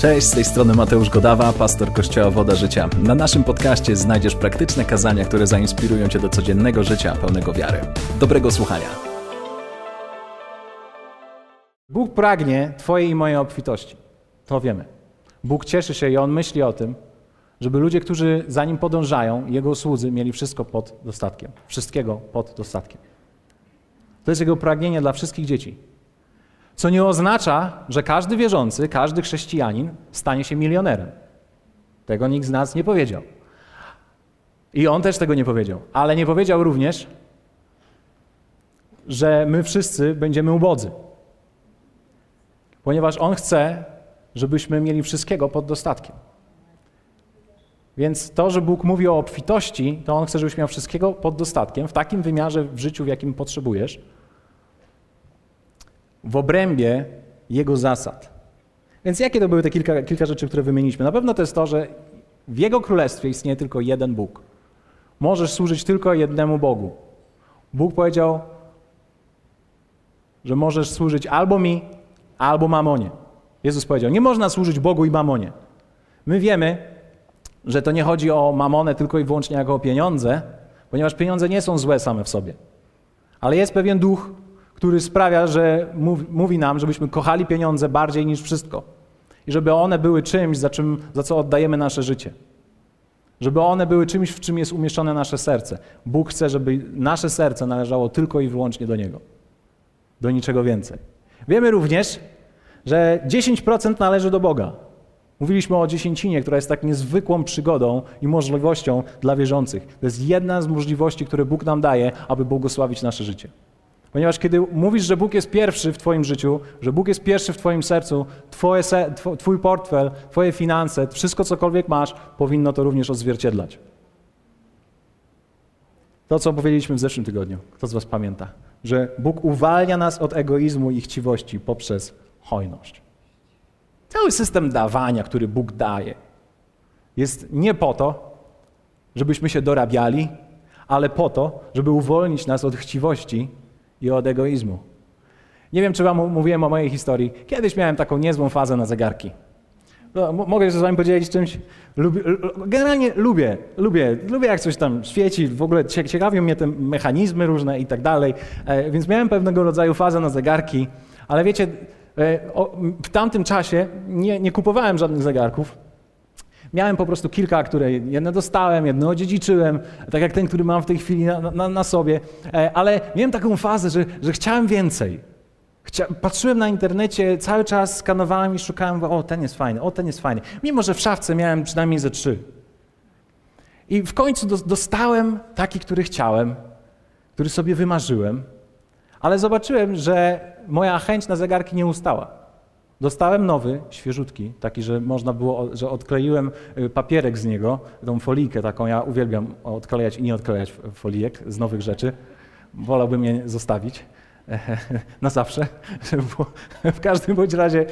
Cześć, z tej strony Mateusz Godawa, pastor Kościoła Woda Życia. Na naszym podcaście znajdziesz praktyczne kazania, które zainspirują cię do codziennego życia pełnego wiary. Dobrego słuchania. Bóg pragnie Twojej i mojej obfitości. To wiemy. Bóg cieszy się i On myśli o tym, żeby ludzie, którzy za Nim podążają, Jego słudzy, mieli wszystko pod dostatkiem. Wszystkiego pod dostatkiem. To jest Jego pragnienie dla wszystkich dzieci. Co nie oznacza, że każdy wierzący, każdy chrześcijanin stanie się milionerem. Tego nikt z nas nie powiedział. I on też tego nie powiedział. Ale nie powiedział również, że my wszyscy będziemy ubodzy. Ponieważ on chce, żebyśmy mieli wszystkiego pod dostatkiem. Więc to, że Bóg mówi o obfitości, to on chce, żebyś miał wszystkiego pod dostatkiem, w takim wymiarze w życiu, w jakim potrzebujesz w obrębie Jego zasad. Więc jakie to były te kilka, kilka rzeczy, które wymieniliśmy? Na pewno to jest to, że w Jego królestwie istnieje tylko jeden Bóg. Możesz służyć tylko jednemu Bogu. Bóg powiedział, że możesz służyć albo mi, albo mamonie. Jezus powiedział, nie można służyć Bogu i mamonie. My wiemy, że to nie chodzi o mamonę tylko i wyłącznie jako o pieniądze, ponieważ pieniądze nie są złe same w sobie. Ale jest pewien duch, który sprawia, że mówi, nam, żebyśmy kochali pieniądze bardziej niż wszystko. I żeby one były czymś, za, czym, za co oddajemy nasze życie. Żeby one były czymś, w czym jest umieszczone nasze serce. Bóg chce, żeby nasze serce należało tylko i wyłącznie do Niego. Do niczego więcej. Wiemy również, że 10% należy do Boga. Mówiliśmy o dziesięcinie, która jest tak niezwykłą przygodą i możliwością dla wierzących. To jest jedna z możliwości, które Bóg nam daje, aby błogosławić nasze życie. Ponieważ kiedy mówisz, że Bóg jest pierwszy w Twoim życiu, że Bóg jest pierwszy w Twoim sercu, twoje, Twój portfel, Twoje finanse, wszystko cokolwiek masz, powinno to również odzwierciedlać. To, co powiedzieliśmy w zeszłym tygodniu, kto z Was pamięta, że Bóg uwalnia nas od egoizmu i chciwości poprzez hojność. Cały system dawania, który Bóg daje, jest nie po to, żebyśmy się dorabiali, ale po to, żeby uwolnić nas od chciwości i od egoizmu. Nie wiem, czy wam mówiłem o mojej historii. Kiedyś miałem taką niezłą fazę na zegarki. No, mogę się z wami podzielić czymś? Lubię, generalnie lubię, lubię, lubię jak coś tam świeci, w ogóle ciekawią mnie te mechanizmy różne i tak dalej, e, więc miałem pewnego rodzaju fazę na zegarki, ale wiecie, e, w tamtym czasie nie, nie kupowałem żadnych zegarków, Miałem po prostu kilka, które jedne dostałem, jedne odziedziczyłem, tak jak ten, który mam w tej chwili na, na, na sobie, e, ale miałem taką fazę, że, że chciałem więcej. Chcia, patrzyłem na internecie, cały czas skanowałem i szukałem, o ten jest fajny, o ten jest fajny. Mimo, że w szafce miałem przynajmniej ze trzy. I w końcu do, dostałem taki, który chciałem, który sobie wymarzyłem, ale zobaczyłem, że moja chęć na zegarki nie ustała. Dostałem nowy, świeżutki, taki, że można było, że odkleiłem y, papierek z niego, tą folijkę taką, ja uwielbiam odklejać i nie odklejać folijek z nowych rzeczy. Wolałbym je zostawić na zawsze. W każdym bądź razie,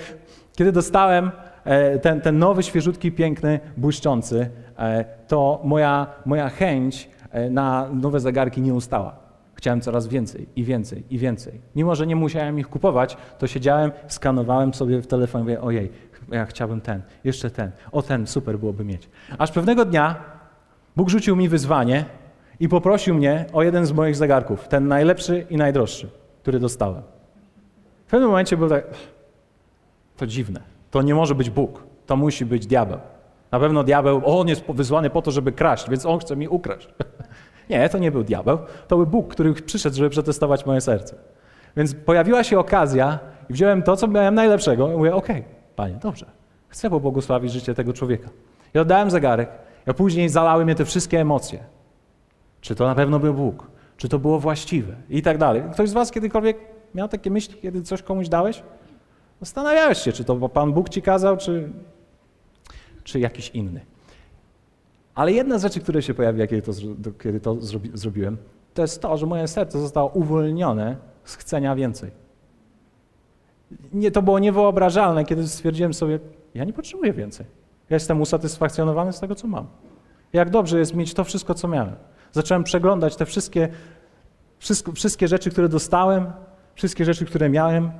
kiedy dostałem e, ten, ten nowy, świeżutki, piękny, błyszczący, e, to moja, moja chęć e, na nowe zegarki nie ustała. Chciałem coraz więcej i więcej i więcej. Mimo, że nie musiałem ich kupować, to siedziałem, skanowałem sobie w telefonie, mówię, ojej, ja chciałbym ten, jeszcze ten, o ten, super byłoby mieć. Aż pewnego dnia Bóg rzucił mi wyzwanie i poprosił mnie o jeden z moich zegarków, ten najlepszy i najdroższy, który dostałem. W pewnym momencie był tak, to dziwne, to nie może być Bóg, to musi być diabeł. Na pewno diabeł, on jest wysłany po to, żeby kraść, więc on chce mi ukraść. Nie, to nie był diabeł, to był Bóg, który przyszedł, żeby przetestować moje serce. Więc pojawiła się okazja i wziąłem to, co miałem najlepszego i mówię, okej, okay, Panie, dobrze, chcę pobłogosławić życie tego człowieka. I oddałem zegarek, a później zalały mnie te wszystkie emocje. Czy to na pewno był Bóg? Czy to było właściwe? I tak dalej. Ktoś z was kiedykolwiek miał takie myśli, kiedy coś komuś dałeś? Zastanawiałeś się, czy to Pan Bóg ci kazał, czy, czy jakiś inny. Ale jedna z rzeczy, które się pojawiła, kiedy to, kiedy to zrobi, zrobiłem, to jest to, że moje serce zostało uwolnione z chcenia więcej. Nie, to było niewyobrażalne, kiedy stwierdziłem sobie, ja nie potrzebuję więcej. Ja jestem usatysfakcjonowany z tego, co mam. Jak dobrze jest mieć to wszystko, co miałem. Zacząłem przeglądać te wszystkie, wszystko, wszystkie rzeczy, które dostałem, wszystkie rzeczy, które miałem.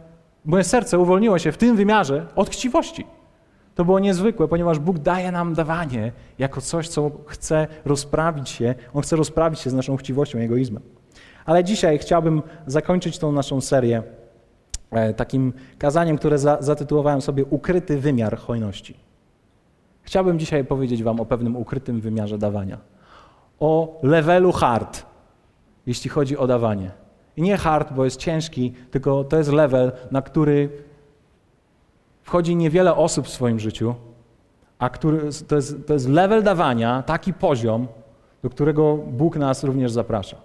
Moje serce uwolniło się w tym wymiarze od chciwości. To było niezwykłe, ponieważ Bóg daje nam dawanie jako coś, co chce rozprawić się. On chce rozprawić się z naszą chciwością egoizmem. Ale dzisiaj chciałbym zakończyć tą naszą serię e, takim kazaniem, które za, zatytułowałem sobie Ukryty wymiar hojności. Chciałbym dzisiaj powiedzieć Wam o pewnym ukrytym wymiarze dawania. O levelu hard, jeśli chodzi o dawanie. I nie hard, bo jest ciężki, tylko to jest level, na który wchodzi niewiele osób w swoim życiu, a który, to, jest, to jest level dawania, taki poziom, do którego Bóg nas również zaprasza.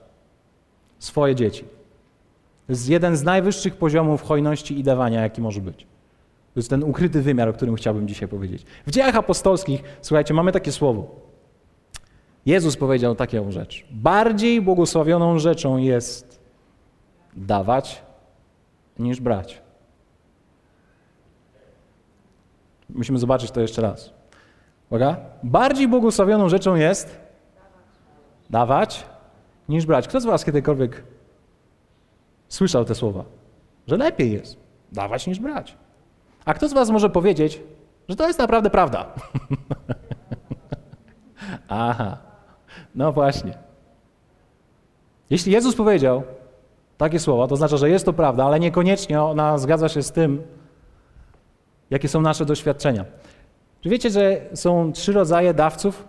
Swoje dzieci. To jest jeden z najwyższych poziomów hojności i dawania, jaki może być. To jest ten ukryty wymiar, o którym chciałbym dzisiaj powiedzieć. W dziejach apostolskich, słuchajcie, mamy takie słowo. Jezus powiedział taką rzecz. Bardziej błogosławioną rzeczą jest dawać niż brać. Musimy zobaczyć to jeszcze raz. Uwaga. Bardziej błogosławioną rzeczą jest dawać niż brać. Kto z Was kiedykolwiek słyszał te słowa? Że lepiej jest dawać niż brać. A kto z Was może powiedzieć, że to jest naprawdę prawda? Aha, no właśnie. Jeśli Jezus powiedział takie słowa, to znaczy, że jest to prawda, ale niekoniecznie ona zgadza się z tym, jakie są nasze doświadczenia. Czy wiecie, że są trzy rodzaje dawców?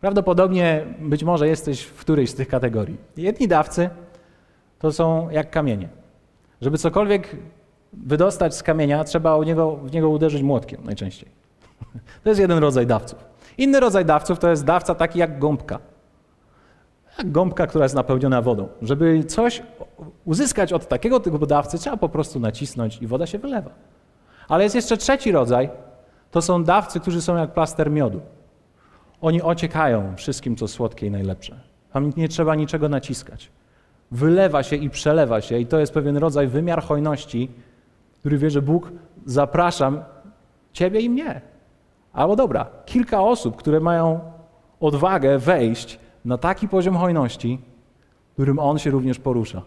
Prawdopodobnie być może jesteś w którejś z tych kategorii. Jedni dawcy to są jak kamienie. Żeby cokolwiek wydostać z kamienia, trzeba w niego, w niego uderzyć młotkiem najczęściej. To jest jeden rodzaj dawców. Inny rodzaj dawców to jest dawca taki jak gąbka. Jak gąbka, która jest napełniona wodą. Żeby coś uzyskać od takiego typu dawcy, trzeba po prostu nacisnąć i woda się wylewa. Ale jest jeszcze trzeci rodzaj. To są dawcy, którzy są jak plaster miodu. Oni ociekają wszystkim, co słodkie i najlepsze. Tam nie trzeba niczego naciskać. Wylewa się i przelewa się, i to jest pewien rodzaj wymiar hojności, który wie, że Bóg zapraszam ciebie i mnie. Albo dobra, kilka osób, które mają odwagę wejść na taki poziom hojności, którym On się również porusza.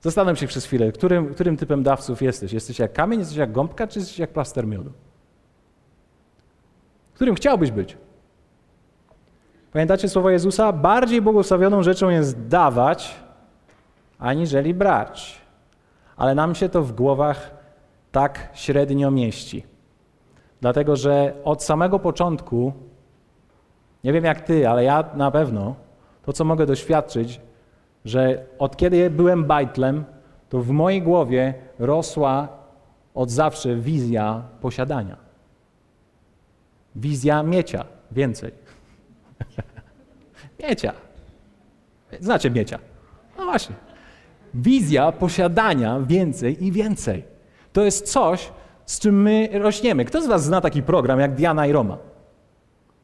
Zastanów się przez chwilę, którym, którym typem dawców jesteś? Jesteś jak kamień, jesteś jak gąbka, czy jesteś jak plaster miodu? Którym chciałbyś być? Pamiętacie słowo Jezusa? Bardziej błogosławioną rzeczą jest dawać, aniżeli brać. Ale nam się to w głowach tak średnio mieści. Dlatego, że od samego początku, nie wiem jak ty, ale ja na pewno, to co mogę doświadczyć, że od kiedy byłem bajtlem, to w mojej głowie rosła od zawsze wizja posiadania. Wizja miecia, więcej. miecia. Znacie miecia. No właśnie. Wizja posiadania więcej i więcej. To jest coś, z czym my rośniemy. Kto z Was zna taki program jak Diana i Roma?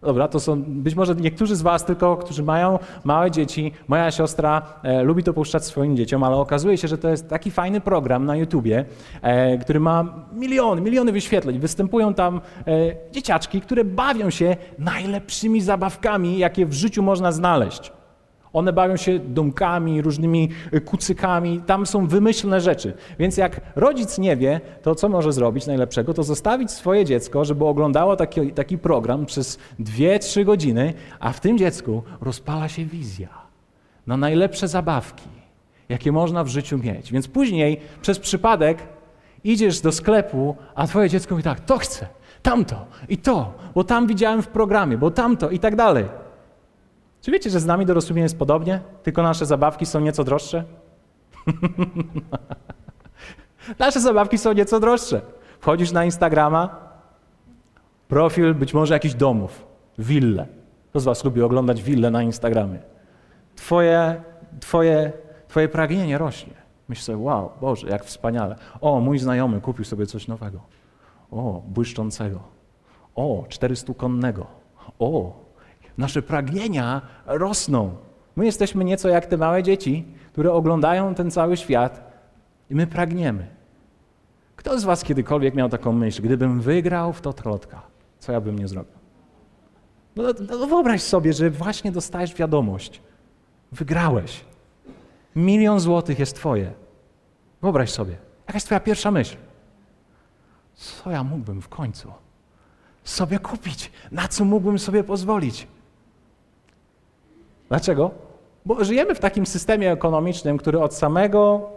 Dobra, to są być może niektórzy z Was tylko, którzy mają małe dzieci. Moja siostra e, lubi to puszczać swoim dzieciom, ale okazuje się, że to jest taki fajny program na YouTubie, e, który ma miliony, miliony wyświetleń. Występują tam e, dzieciaczki, które bawią się najlepszymi zabawkami, jakie w życiu można znaleźć. One bawią się domkami, różnymi kucykami, tam są wymyślne rzeczy. Więc jak rodzic nie wie, to co może zrobić najlepszego? To zostawić swoje dziecko, żeby oglądało taki, taki program przez 2-3 godziny, a w tym dziecku rozpala się wizja na najlepsze zabawki, jakie można w życiu mieć. Więc później przez przypadek idziesz do sklepu, a twoje dziecko mówi tak, to chcę, tamto i to, bo tam widziałem w programie, bo tamto i tak dalej. Czy wiecie, że z nami dorosłymi jest podobnie, tylko nasze zabawki są nieco droższe? nasze zabawki są nieco droższe. Wchodzisz na Instagrama, profil być może jakichś domów, wille. Kto z Was lubi oglądać wille na Instagramie? Twoje, twoje, twoje pragnienie rośnie. Myślisz sobie, wow, Boże, jak wspaniale. O, mój znajomy kupił sobie coś nowego. O, błyszczącego. O, 400-konnego. O, Nasze pragnienia rosną. My jesteśmy nieco jak te małe dzieci, które oglądają ten cały świat i my pragniemy. Kto z Was kiedykolwiek miał taką myśl, gdybym wygrał w to trotka, co ja bym nie zrobił? No, no, no wyobraź sobie, że właśnie dostajesz wiadomość. Wygrałeś. Milion złotych jest Twoje. Wyobraź sobie. Jaka jest twoja pierwsza myśl? Co ja mógłbym w końcu sobie kupić? Na co mógłbym sobie pozwolić? Dlaczego? Bo żyjemy w takim systemie ekonomicznym, który od samego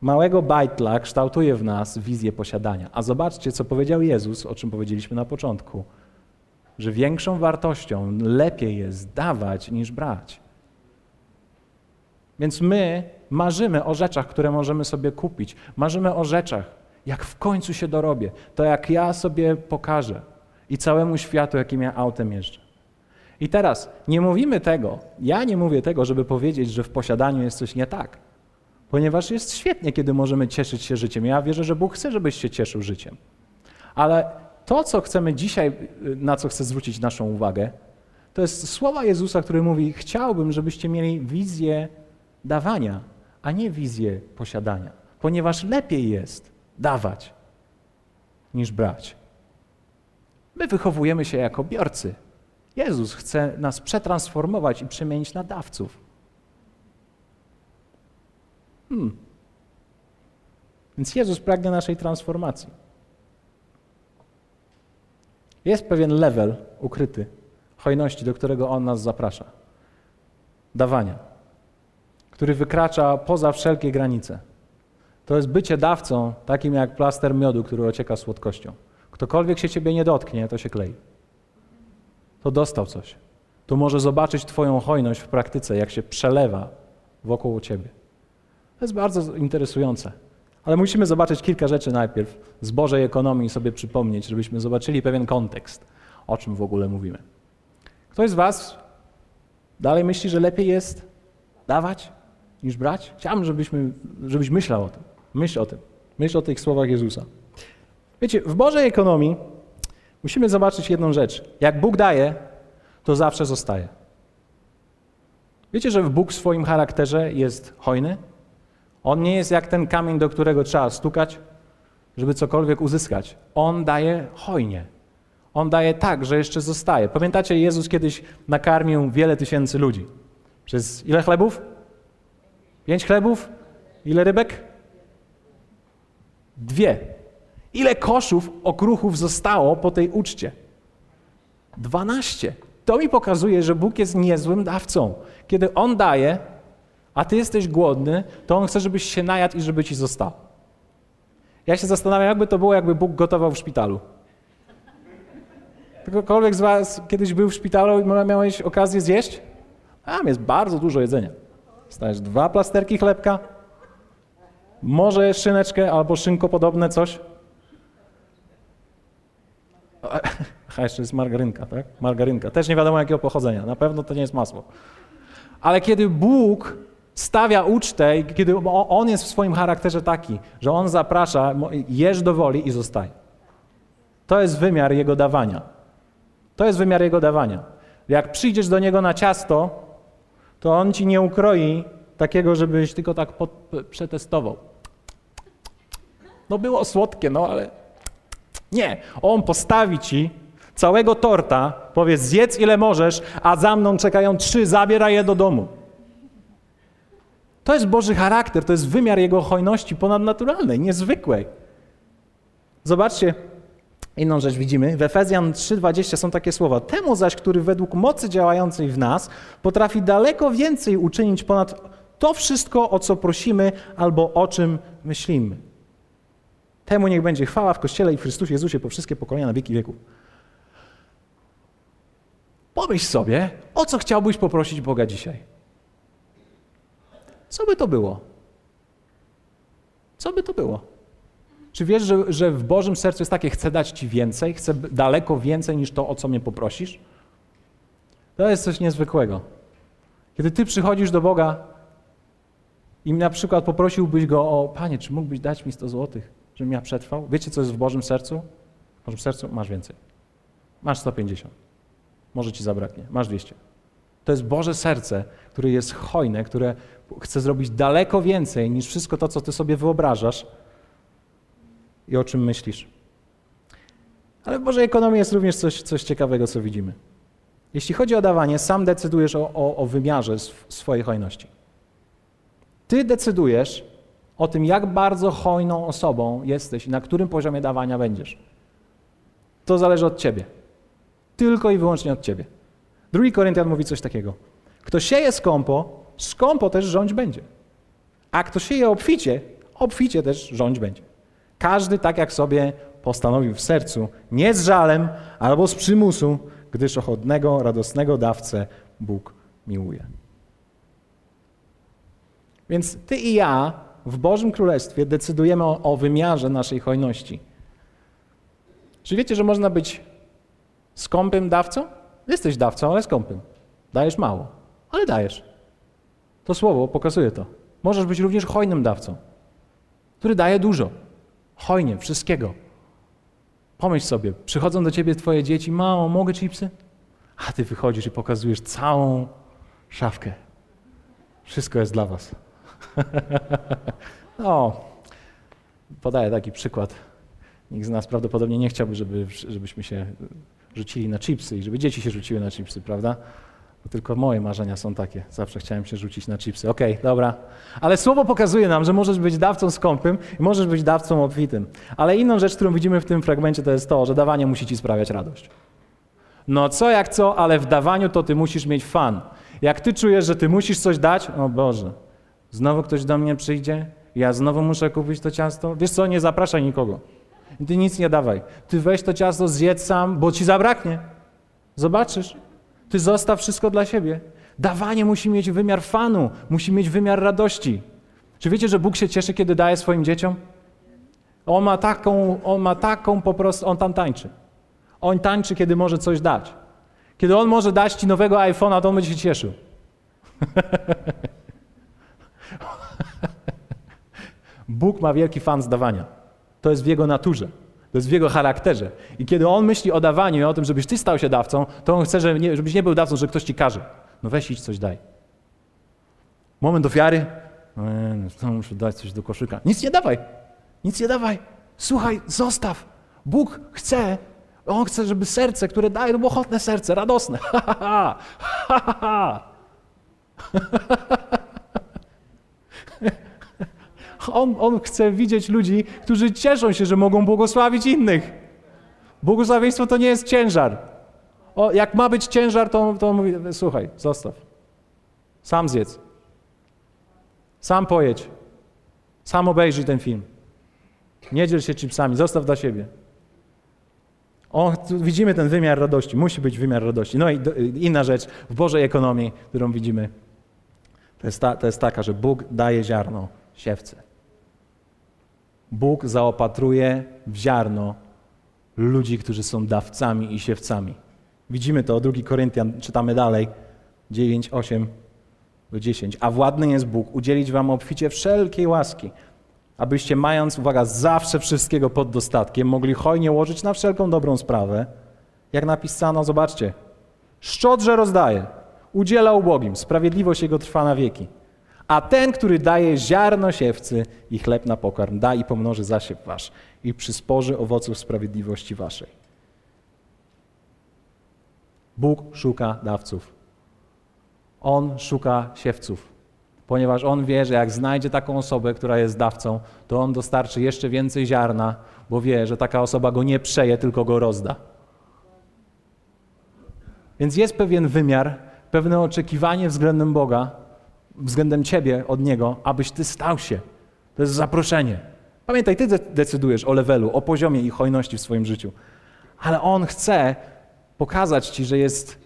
małego bajtla kształtuje w nas wizję posiadania. A zobaczcie, co powiedział Jezus, o czym powiedzieliśmy na początku, że większą wartością lepiej jest dawać niż brać. Więc my marzymy o rzeczach, które możemy sobie kupić. Marzymy o rzeczach, jak w końcu się dorobię, to jak ja sobie pokażę i całemu światu, jakim ja autem jeżdżę. I teraz nie mówimy tego, ja nie mówię tego, żeby powiedzieć, że w posiadaniu jest coś nie tak. Ponieważ jest świetnie, kiedy możemy cieszyć się życiem. Ja wierzę, że Bóg chce, żebyś się cieszył życiem. Ale to, co chcemy dzisiaj, na co chcę zwrócić naszą uwagę, to jest słowa Jezusa, który mówi: Chciałbym, żebyście mieli wizję dawania, a nie wizję posiadania, ponieważ lepiej jest dawać niż brać. My wychowujemy się jako biorcy. Jezus chce nas przetransformować i przemienić na dawców. Hmm. Więc Jezus pragnie naszej transformacji. Jest pewien level ukryty hojności, do którego On nas zaprasza. Dawania, który wykracza poza wszelkie granice. To jest bycie dawcą, takim jak plaster miodu, który ocieka słodkością. Ktokolwiek się ciebie nie dotknie, to się klei. To dostał coś. To może zobaczyć Twoją hojność w praktyce, jak się przelewa wokół ciebie. To jest bardzo interesujące. Ale musimy zobaczyć kilka rzeczy najpierw z Bożej ekonomii sobie przypomnieć, żebyśmy zobaczyli pewien kontekst, o czym w ogóle mówimy. Ktoś z Was dalej myśli, że lepiej jest dawać niż brać? Chciałbym, żebyśmy, żebyś myślał o tym. Myśl o tym. Myśl o tych słowach Jezusa. Wiecie, w Bożej ekonomii musimy zobaczyć jedną rzecz. Jak Bóg daje, to zawsze zostaje. Wiecie, że Bóg w swoim charakterze jest hojny? On nie jest jak ten kamień, do którego trzeba stukać, żeby cokolwiek uzyskać. On daje hojnie. On daje tak, że jeszcze zostaje. Pamiętacie, Jezus kiedyś nakarmił wiele tysięcy ludzi. Przez ile chlebów? Pięć chlebów? Ile rybek? Dwie. Ile koszów okruchów zostało po tej uczcie? Dwanaście. To mi pokazuje, że Bóg jest niezłym dawcą. Kiedy On daje, a ty jesteś głodny, to On chce, żebyś się najadł i żeby ci został. Ja się zastanawiam, jakby to było, jakby Bóg gotował w szpitalu. Ktokolwiek z was kiedyś był w szpitalu i miałeś okazję zjeść? Tam jest bardzo dużo jedzenia. Stajesz dwa plasterki chlebka, może szyneczkę albo szynko podobne coś. A jeszcze jest margarynka, tak? Margarynka. Też nie wiadomo jakiego pochodzenia. Na pewno to nie jest masło. Ale kiedy Bóg stawia ucztę, kiedy On jest w swoim charakterze taki, że On zaprasza, jesz do woli i zostaje. To jest wymiar Jego dawania. To jest wymiar Jego dawania. Jak przyjdziesz do Niego na ciasto, to On ci nie ukroi takiego, żebyś tylko tak pod, przetestował. No było słodkie, no ale nie. On postawi ci całego torta, powiedz zjedz ile możesz, a za mną czekają trzy, zabieraj je do domu. To jest Boży charakter, to jest wymiar Jego hojności ponadnaturalnej, niezwykłej. Zobaczcie, inną rzecz widzimy. W Efezjan 3:20 są takie słowa. Temu zaś, który według mocy działającej w nas potrafi daleko więcej uczynić ponad to wszystko, o co prosimy albo o czym myślimy. Temu niech będzie chwała w Kościele i w Chrystusie Jezusie po wszystkie pokolenia na wieki wieków. Pomyśl sobie, o co chciałbyś poprosić Boga dzisiaj? Co by to było? Co by to było? Czy wiesz, że, że w Bożym sercu jest takie, chcę dać Ci więcej, chcę daleko więcej niż to, o co mnie poprosisz? To jest coś niezwykłego. Kiedy Ty przychodzisz do Boga i na przykład poprosiłbyś Go o, Panie, czy mógłbyś dać mi 100 złotych, żebym ja przetrwał? Wiecie, co jest w Bożym sercu? W Bożym sercu masz więcej. Masz 150. Może Ci zabraknie. Masz 200. To jest Boże serce, które jest hojne, które chce zrobić daleko więcej niż wszystko to, co ty sobie wyobrażasz i o czym myślisz. Ale w Bożej ekonomii jest również coś, coś ciekawego, co widzimy. Jeśli chodzi o dawanie, sam decydujesz o, o, o wymiarze swojej hojności. Ty decydujesz o tym, jak bardzo hojną osobą jesteś i na którym poziomie dawania będziesz. To zależy od ciebie. Tylko i wyłącznie od ciebie. Drugi Koryntian mówi coś takiego. Kto sieje skąpo, skąpo też rządź będzie. A kto sieje obficie, obficie też rządź będzie. Każdy tak jak sobie postanowił w sercu, nie z żalem albo z przymusu, gdyż ochotnego, radosnego dawcę Bóg miłuje. Więc ty i ja w Bożym Królestwie decydujemy o, o wymiarze naszej hojności. Czy wiecie, że można być skąpym dawcą? Jesteś dawcą, ale skąpym. Dajesz mało, ale dajesz. To słowo pokazuje to. Możesz być również hojnym dawcą, który daje dużo. Hojnie, wszystkiego. Pomyśl sobie, przychodzą do ciebie twoje dzieci, mamo, mogę chipsy? A ty wychodzisz i pokazujesz całą szafkę. Wszystko jest dla was. no, podaję taki przykład. Nikt z nas prawdopodobnie nie chciałby, żeby, żebyśmy się rzucili na chipsy i żeby dzieci się rzuciły na chipsy, prawda? Bo tylko moje marzenia są takie. Zawsze chciałem się rzucić na chipsy. Okej, okay, dobra. Ale słowo pokazuje nam, że możesz być dawcą skąpym i możesz być dawcą obfitym. Ale inną rzecz, którą widzimy w tym fragmencie, to jest to, że dawanie musi ci sprawiać radość. No co jak co, ale w dawaniu to ty musisz mieć fan. Jak ty czujesz, że ty musisz coś dać, o Boże, znowu ktoś do mnie przyjdzie, ja znowu muszę kupić to ciasto. Wiesz co, nie zapraszaj nikogo. Ty nic nie dawaj. Ty weź to ciasto, zjedz sam, bo ci zabraknie. Zobaczysz. Ty zostaw wszystko dla siebie. Dawanie musi mieć wymiar fanu, musi mieć wymiar radości. Czy wiecie, że Bóg się cieszy, kiedy daje swoim dzieciom? On ma taką, on ma taką po prostu, on tam tańczy. On tańczy, kiedy może coś dać. Kiedy on może dać ci nowego iPhone'a, to on będzie się cieszył. Bóg ma wielki fan z dawania. To jest w jego naturze. To jest w jego charakterze. I kiedy on myśli o dawaniu i o tym, żebyś ty stał się dawcą, to on chce, żebyś nie był dawcą, że ktoś ci każe. No weź idź coś daj. Moment ofiary. No, muszę dać coś do koszyka. Nic nie dawaj. Nic nie dawaj. Słuchaj, zostaw. Bóg chce, on chce, żeby serce, które daje, to było ochotne serce, radosne. Ha, ha, ha, ha, ha. On, on chce widzieć ludzi, którzy cieszą się, że mogą błogosławić innych. Błogosławieństwo to nie jest ciężar. O, jak ma być ciężar, to, to mówi, słuchaj, zostaw. Sam zjedz. Sam pojedź. Sam obejrzyj ten film. Nie dziel się chipsami, zostaw dla siebie. O, widzimy ten wymiar radości. Musi być wymiar radości. No i do, inna rzecz w Bożej ekonomii, którą widzimy, to jest, ta, to jest taka, że Bóg daje ziarno siewce. Bóg zaopatruje w ziarno ludzi, którzy są dawcami i siewcami. Widzimy to, 2 Koryntian, czytamy dalej, 9, 8 do 10. A władny jest Bóg udzielić wam obficie wszelkiej łaski, abyście mając, uwaga, zawsze wszystkiego pod dostatkiem, mogli hojnie łożyć na wszelką dobrą sprawę. Jak napisano, zobaczcie, szczodrze rozdaje, udziela ubogim, sprawiedliwość Jego trwa na wieki. A ten, który daje ziarno siewcy i chleb na pokarm, da i pomnoży zasiew wasz i przysporzy owoców sprawiedliwości waszej. Bóg szuka dawców. On szuka siewców, ponieważ on wie, że jak znajdzie taką osobę, która jest dawcą, to on dostarczy jeszcze więcej ziarna, bo wie, że taka osoba go nie przeje, tylko go rozda. Więc jest pewien wymiar, pewne oczekiwanie względem Boga, względem ciebie od Niego, abyś ty stał się. To jest zaproszenie. Pamiętaj, ty decydujesz o levelu, o poziomie i hojności w swoim życiu. Ale On chce pokazać ci, że jest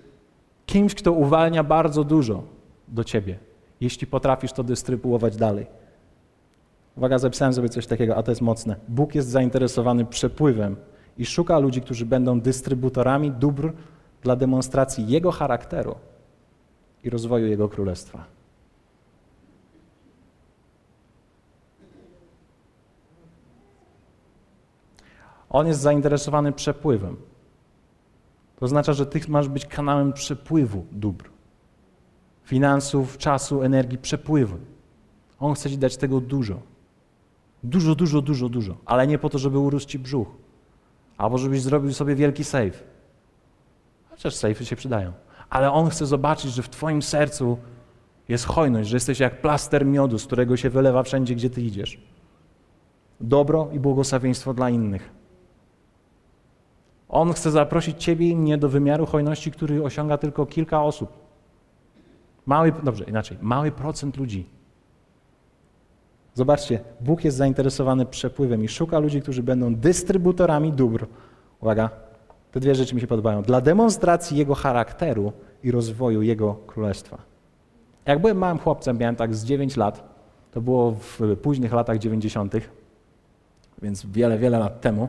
kimś, kto uwalnia bardzo dużo do ciebie, jeśli potrafisz to dystrybuować dalej. Uwaga, zapisałem sobie coś takiego, a to jest mocne. Bóg jest zainteresowany przepływem i szuka ludzi, którzy będą dystrybutorami dóbr dla demonstracji Jego charakteru i rozwoju Jego królestwa. On jest zainteresowany przepływem. To oznacza, że ty masz być kanałem przepływu dóbr. Finansów, czasu, energii, przepływu. On chce ci dać tego dużo. Dużo, dużo, dużo, dużo. Ale nie po to, żeby urósł ci brzuch. Albo żebyś zrobił sobie wielki safe. Chociaż sejfy się przydają. Ale on chce zobaczyć, że w twoim sercu Jest hojność, że jesteś jak plaster miodu, z którego się wylewa wszędzie, gdzie ty idziesz. Dobro i błogosławieństwo dla innych. On chce zaprosić ciebie i mnie do wymiaru hojności, który osiąga tylko kilka osób. Mały, dobrze, inaczej, mały procent ludzi. Zobaczcie, Bóg jest zainteresowany przepływem i szuka ludzi, którzy będą dystrybutorami dóbr. Uwaga, te dwie rzeczy mi się podobają. Dla demonstracji Jego charakteru i rozwoju Jego królestwa. Jak byłem małym chłopcem, miałem tak z 9 lat, to było w późnych latach 90., więc wiele, wiele lat temu.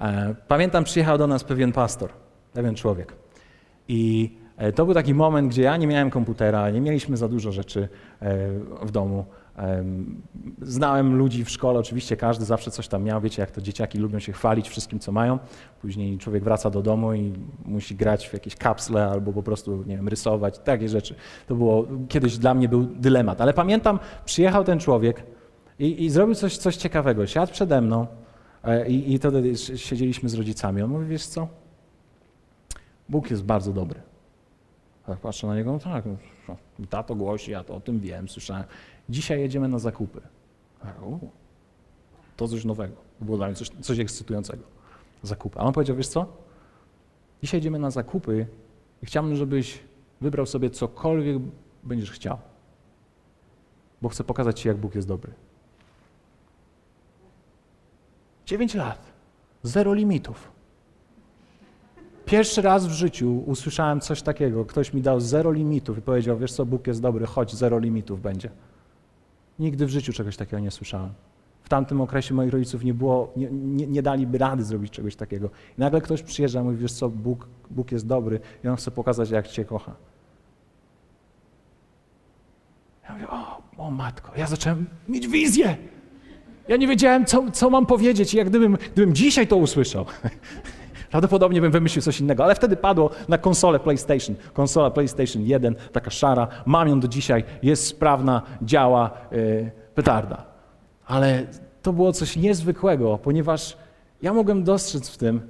E, pamiętam, przyjechał do nas pewien pastor, pewien człowiek. I e, to był taki moment, gdzie ja nie miałem komputera, nie mieliśmy za dużo rzeczy e, w domu. Znałem ludzi w szkole, oczywiście każdy zawsze coś tam miał. Wiecie, jak to dzieciaki lubią się chwalić wszystkim, co mają. Później człowiek wraca do domu i musi grać w jakieś kapsle albo po prostu, nie wiem, rysować, takie rzeczy. To było, kiedyś dla mnie był dylemat. Ale pamiętam, przyjechał ten człowiek i, i zrobił coś, coś ciekawego. Siadł przede mną i, i wtedy siedzieliśmy z rodzicami. On mówi, wiesz co, Bóg jest bardzo dobry. Tak patrzę na niego, no tak, no, tato głosi, ja to o tym wiem, słyszałem. Dzisiaj jedziemy na zakupy. To coś nowego. Było dla mnie coś, coś ekscytującego. Zakupy. A on powiedział, wiesz co? Dzisiaj jedziemy na zakupy i chciałbym, żebyś wybrał sobie cokolwiek będziesz chciał. Bo chcę pokazać Ci, jak Bóg jest dobry. Dziewięć lat. Zero limitów. Pierwszy raz w życiu usłyszałem coś takiego. Ktoś mi dał zero limitów i powiedział, wiesz co, Bóg jest dobry, chodź, zero limitów będzie. Nigdy w życiu czegoś takiego nie słyszałem. W tamtym okresie moich rodziców nie było, nie, nie, nie daliby rady zrobić czegoś takiego. I nagle ktoś przyjeżdża i mówi, wiesz co, Bóg, Bóg jest dobry i On chce pokazać, jak Cię kocha. Ja mówię, o, o matko, ja zacząłem mieć wizję. Ja nie wiedziałem, co, co mam powiedzieć. Jak gdybym, gdybym dzisiaj to usłyszał, Prawdopodobnie bym wymyślił coś innego, ale wtedy padło na konsolę PlayStation. Konsola PlayStation 1, taka szara, mam ją do dzisiaj, jest sprawna, działa, yy, petarda. Ale to było coś niezwykłego, ponieważ ja mogłem dostrzec w tym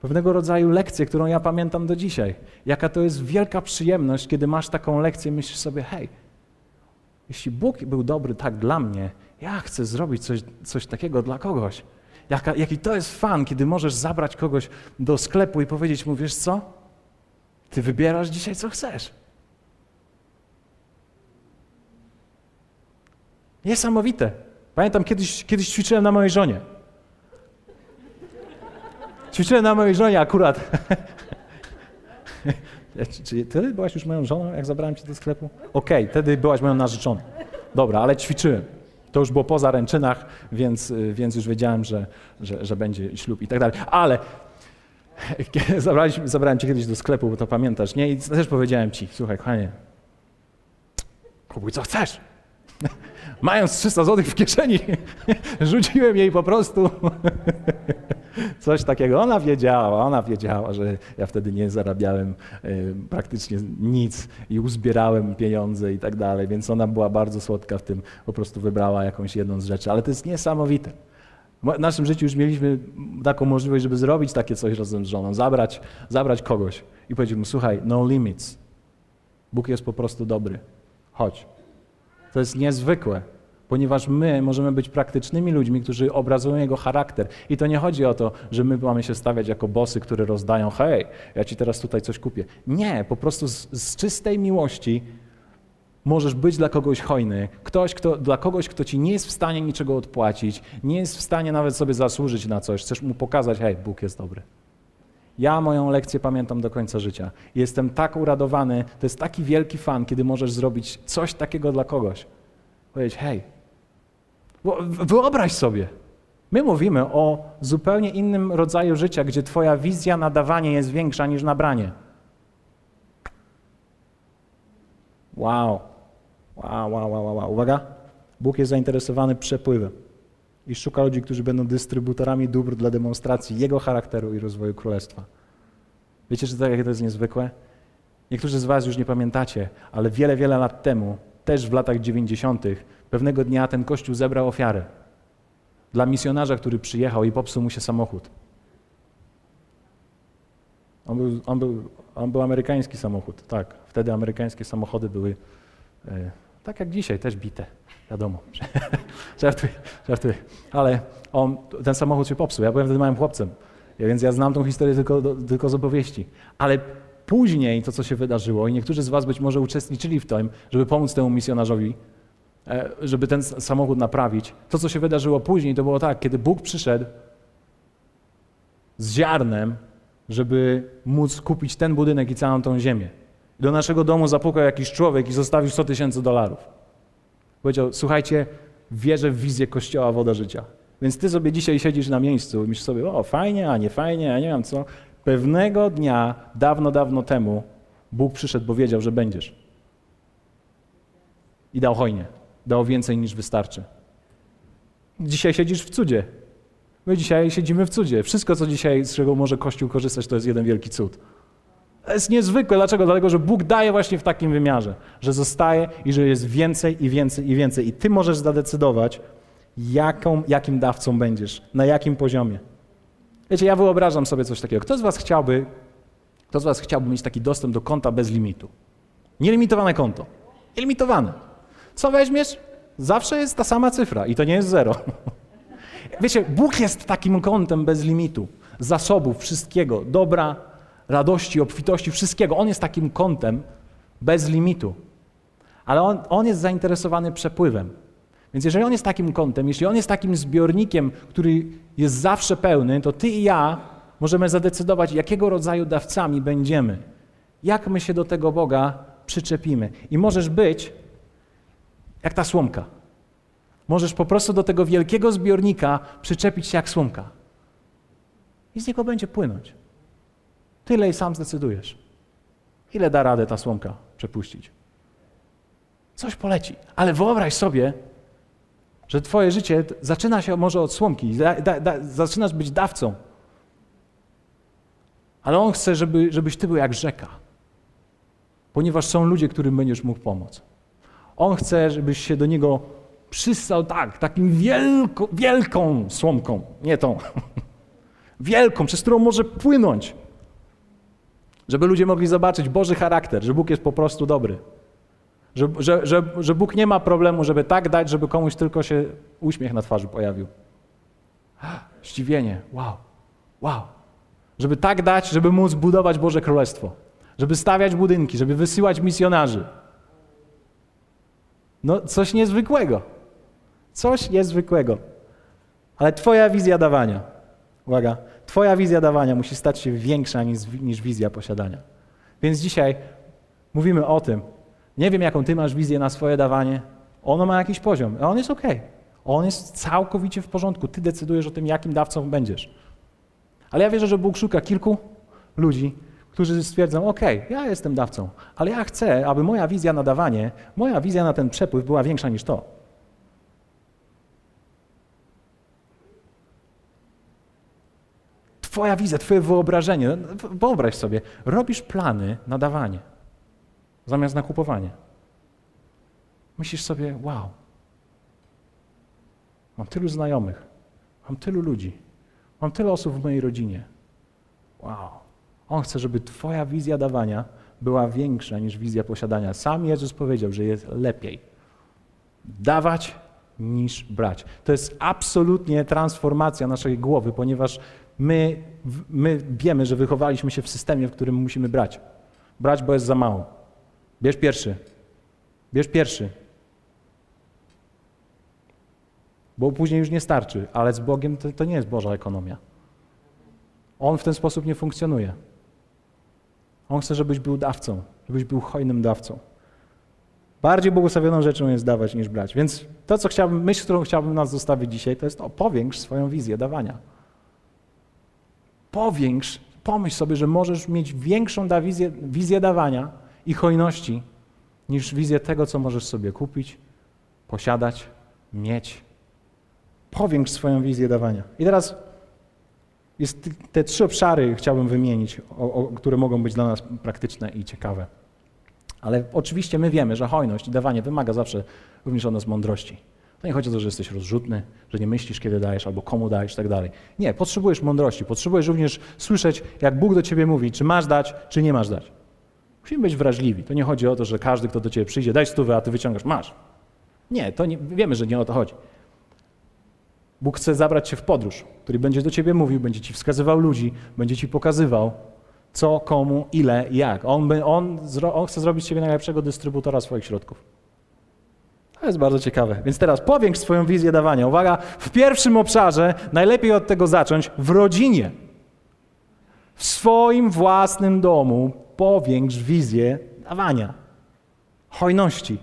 pewnego rodzaju lekcję, którą ja pamiętam do dzisiaj. Jaka to jest wielka przyjemność, kiedy masz taką lekcję i myślisz sobie, hej, jeśli Bóg był dobry tak dla mnie, ja chcę zrobić coś, coś takiego dla kogoś. Jaka, jaki to jest fan, kiedy możesz zabrać kogoś do sklepu i powiedzieć mu, wiesz co? Ty wybierasz dzisiaj, co chcesz. Niesamowite. Pamiętam, kiedyś, kiedyś ćwiczyłem na mojej żonie. Ćwiczyłem na mojej żonie akurat. Czy ty byłaś już moją żoną, jak zabrałem cię do sklepu? Okej, okay, wtedy byłaś moją narzeczoną. Dobra, ale ćwiczyłem. To już było po zaręczynach, więc, więc już wiedziałem, że, że, że będzie ślub i tak dalej. Ale zabrałem cię kiedyś do sklepu, bo to pamiętasz, nie? I też powiedziałem ci, słuchaj, kochanie, kupuj co chcesz. Mając 300 zł w kieszeni, rzuciłem jej po prostu coś takiego. Ona wiedziała, ona wiedziała, że ja wtedy nie zarabiałem y, praktycznie nic i uzbierałem pieniądze i tak dalej, więc ona była bardzo słodka w tym, po prostu wybrała jakąś jedną z rzeczy. Ale to jest niesamowite. W naszym życiu już mieliśmy taką możliwość, żeby zrobić takie coś razem z żoną, zabrać, zabrać kogoś i powiedzieć mu, słuchaj, no limits. Bóg jest po prostu dobry. Chodź. To jest niezwykłe, ponieważ my możemy być praktycznymi ludźmi, którzy obrazują Jego charakter. I to nie chodzi o to, że my mamy się stawiać jako bosy, które rozdają, hej, ja ci teraz tutaj coś kupię. Nie, po prostu z, z czystej miłości możesz być dla kogoś hojny. Ktoś, kto, dla kogoś, kto ci nie jest w stanie niczego odpłacić, nie jest w stanie nawet sobie zasłużyć na coś. Chcesz mu pokazać, hej, Bóg jest dobry. Ja moją lekcję pamiętam do końca życia. Jestem tak uradowany, to jest taki wielki fan, kiedy możesz zrobić coś takiego dla kogoś. Powiedzieć, hej, wyobraź sobie, my mówimy o zupełnie innym rodzaju życia, gdzie twoja wizja na dawanie jest większa niż na branie. Wow. Wow, wow, wow, wow. Uwaga, Bóg jest zainteresowany przepływem i szuka ludzi, którzy będą dystrybutorami dóbr dla demonstracji Jego charakteru i rozwoju królestwa. Wiecie, że jakie to jest niezwykłe? Niektórzy z Was już nie pamiętacie, ale wiele, wiele lat temu, też w latach 90., pewnego dnia ten kościół zebrał ofiarę dla misjonarza, który przyjechał i popsuł mu się samochód. On był, on był, on był amerykański samochód, tak. Wtedy amerykańskie samochody były E, tak jak dzisiaj, też bite, wiadomo. żartuję, żartuję. Ale on, ten samochód się popsuł. Ja byłem wtedy małym chłopcem, więc ja znam tą historię tylko, tylko z opowieści. Ale później to, co się wydarzyło, i niektórzy z Was być może uczestniczyli w tym, żeby pomóc temu misjonarzowi, e, żeby ten samochód naprawić. To, co się wydarzyło później, to było tak, kiedy Bóg przyszedł z ziarnem, żeby móc kupić ten budynek i całą tą ziemię. Do naszego domu zapukał jakiś człowiek i zostawił 100 tysięcy dolarów. Powiedział, słuchajcie, wierzę w wizję Kościoła Woda Życia. Więc ty sobie dzisiaj siedzisz na miejscu i myślisz sobie, o fajnie, a nie fajnie, a nie wiem co. Pewnego dnia, dawno, dawno temu, Bóg przyszedł, bo wiedział, że będziesz. I dał hojnie. Dał więcej niż wystarczy. Dzisiaj siedzisz w cudzie. My dzisiaj siedzimy w cudzie. Wszystko, co dzisiaj, z czego może Kościół korzystać, to jest jeden wielki cud. To jest niezwykłe. Dlaczego? Dlatego, że Bóg daje właśnie w takim wymiarze, że zostaje i że jest więcej i więcej i więcej. I ty możesz zadecydować, jaką, jakim dawcą będziesz, na jakim poziomie. Wiecie, ja wyobrażam sobie coś takiego. Kto z was chciałby, kto z was chciałby mieć taki dostęp do konta bez limitu? Nielimitowane konto. Nielimitowane. Co weźmiesz? Zawsze jest ta sama cyfra i to nie jest zero. Wiecie, Bóg jest takim kontem bez limitu. Zasobów, wszystkiego, dobra, radości, obfitości, wszystkiego. On jest takim kontem bez limitu. Ale on, on jest zainteresowany przepływem. Więc jeżeli on jest takim kątem, jeśli on jest takim zbiornikiem, który jest zawsze pełny, to ty i ja możemy zadecydować, jakiego rodzaju dawcami będziemy. Jak my się do tego Boga przyczepimy. I możesz być jak ta słomka. Możesz po prostu do tego wielkiego zbiornika przyczepić się jak słomka. I z niego będzie płynąć. Tyle i sam zdecydujesz. Ile da radę ta słomka przepuścić? Coś poleci. Ale wyobraź sobie, że twoje życie zaczyna się może od słomki, da, da, da, zaczynasz być dawcą. Ale On chce, żeby, żebyś ty był jak rzeka, ponieważ są ludzie, którym będziesz mógł pomóc. On chce, żebyś się do Niego przystał tak, takim wielko, wielką słomką, nie tą, wielką, przez którą może płynąć, żeby ludzie mogli zobaczyć Boży charakter, że Bóg jest po prostu dobry. Że, że, że, że Bóg nie ma problemu, żeby tak dać, żeby komuś tylko się uśmiech na twarzy pojawił. Zdziwienie, wow, wow. Żeby tak dać, żeby móc budować Boże Królestwo. Żeby stawiać budynki, żeby wysyłać misjonarzy. No, coś niezwykłego. Coś niezwykłego. Ale Twoja wizja dawania, uwaga, Twoja wizja dawania musi stać się większa niż, niż wizja posiadania. Więc dzisiaj mówimy o tym, nie wiem, jaką ty masz wizję na swoje dawanie. Ono ma jakiś poziom, a on jest ok. On jest całkowicie w porządku. Ty decydujesz o tym, jakim dawcą będziesz. Ale ja wierzę, że Bóg szuka kilku ludzi, którzy stwierdzą: OK, ja jestem dawcą, ale ja chcę, aby moja wizja na dawanie, moja wizja na ten przepływ była większa niż to. Twoja wizja, Twoje wyobrażenie. Wyobraź sobie, robisz plany na dawanie zamiast na kupowanie. Myślisz sobie, wow, mam tylu znajomych, mam tylu ludzi, mam tyle osób w mojej rodzinie. Wow. On chce, żeby Twoja wizja dawania była większa niż wizja posiadania. Sam Jezus powiedział, że jest lepiej dawać niż brać. To jest absolutnie transformacja naszej głowy, ponieważ my, my wiemy, że wychowaliśmy się w systemie, w którym musimy brać. Brać, bo jest za mało. Bierz pierwszy. Bierz pierwszy. Bo później już nie starczy, ale z Bogiem to, to nie jest Boża ekonomia. On w ten sposób nie funkcjonuje. On chce, żebyś był dawcą, żebyś był hojnym dawcą. Bardziej błogosławioną rzeczą jest dawać niż brać. Więc to, co chciałbym, myśl, którą chciałbym nas zostawić dzisiaj, to jest o, powiększ swoją wizję dawania. Powiększ, pomyśl sobie, że możesz mieć większą da wizję, wizję dawania, i hojności niż wizję tego, co możesz sobie kupić, posiadać, mieć. Powiększ swoją wizję dawania. I teraz jest te trzy obszary chciałbym wymienić, o, o, które mogą być dla nas praktyczne i ciekawe. Ale oczywiście my wiemy, że hojność i dawanie wymaga zawsze również od nas mądrości. To nie chodzi o to, że jesteś rozrzutny, że nie myślisz, kiedy dajesz albo komu dajesz tak dalej. Nie, potrzebujesz mądrości. Potrzebujesz również słyszeć, jak Bóg do ciebie mówi, czy masz dać, czy nie masz dać. Musimy być wrażliwi. To nie chodzi o to, że każdy, kto do ciebie przyjdzie, daj stówę, a ty wyciągasz, masz. Nie, to nie, wiemy, że nie o to chodzi. Bóg chce zabrać cię w podróż, który będzie do ciebie mówił, będzie ci wskazywał ludzi, będzie ci pokazywał, co, komu, ile, jak. On, on, on chce zrobić z ciebie najlepszego dystrybutora swoich środków. To jest bardzo ciekawe. Więc teraz powiększ swoją wizję dawania. Uwaga, w pierwszym obszarze najlepiej od tego zacząć w rodzinie. W swoim własnym domu powiększ wizję dawania. Hojności.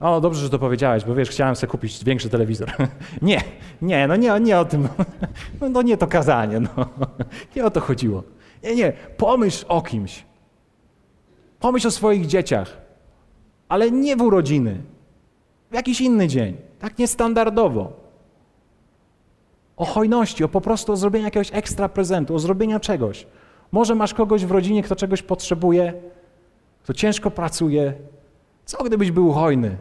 O, dobrze, że to powiedziałeś, bo wiesz, chciałem sobie kupić większy telewizor. nie, nie, no nie, nie o tym. No, no nie to kazanie, no. Nie o to chodziło. Nie, nie, pomyśl o kimś. Pomyśl o swoich dzieciach, ale nie w urodziny, w jakiś inny dzień, tak niestandardowo. O hojności, o po prostu o jakiegoś ekstra prezentu, o zrobieniu czegoś. Może masz kogoś w rodzinie, kto czegoś potrzebuje, kto ciężko pracuje, co gdybyś był hojny?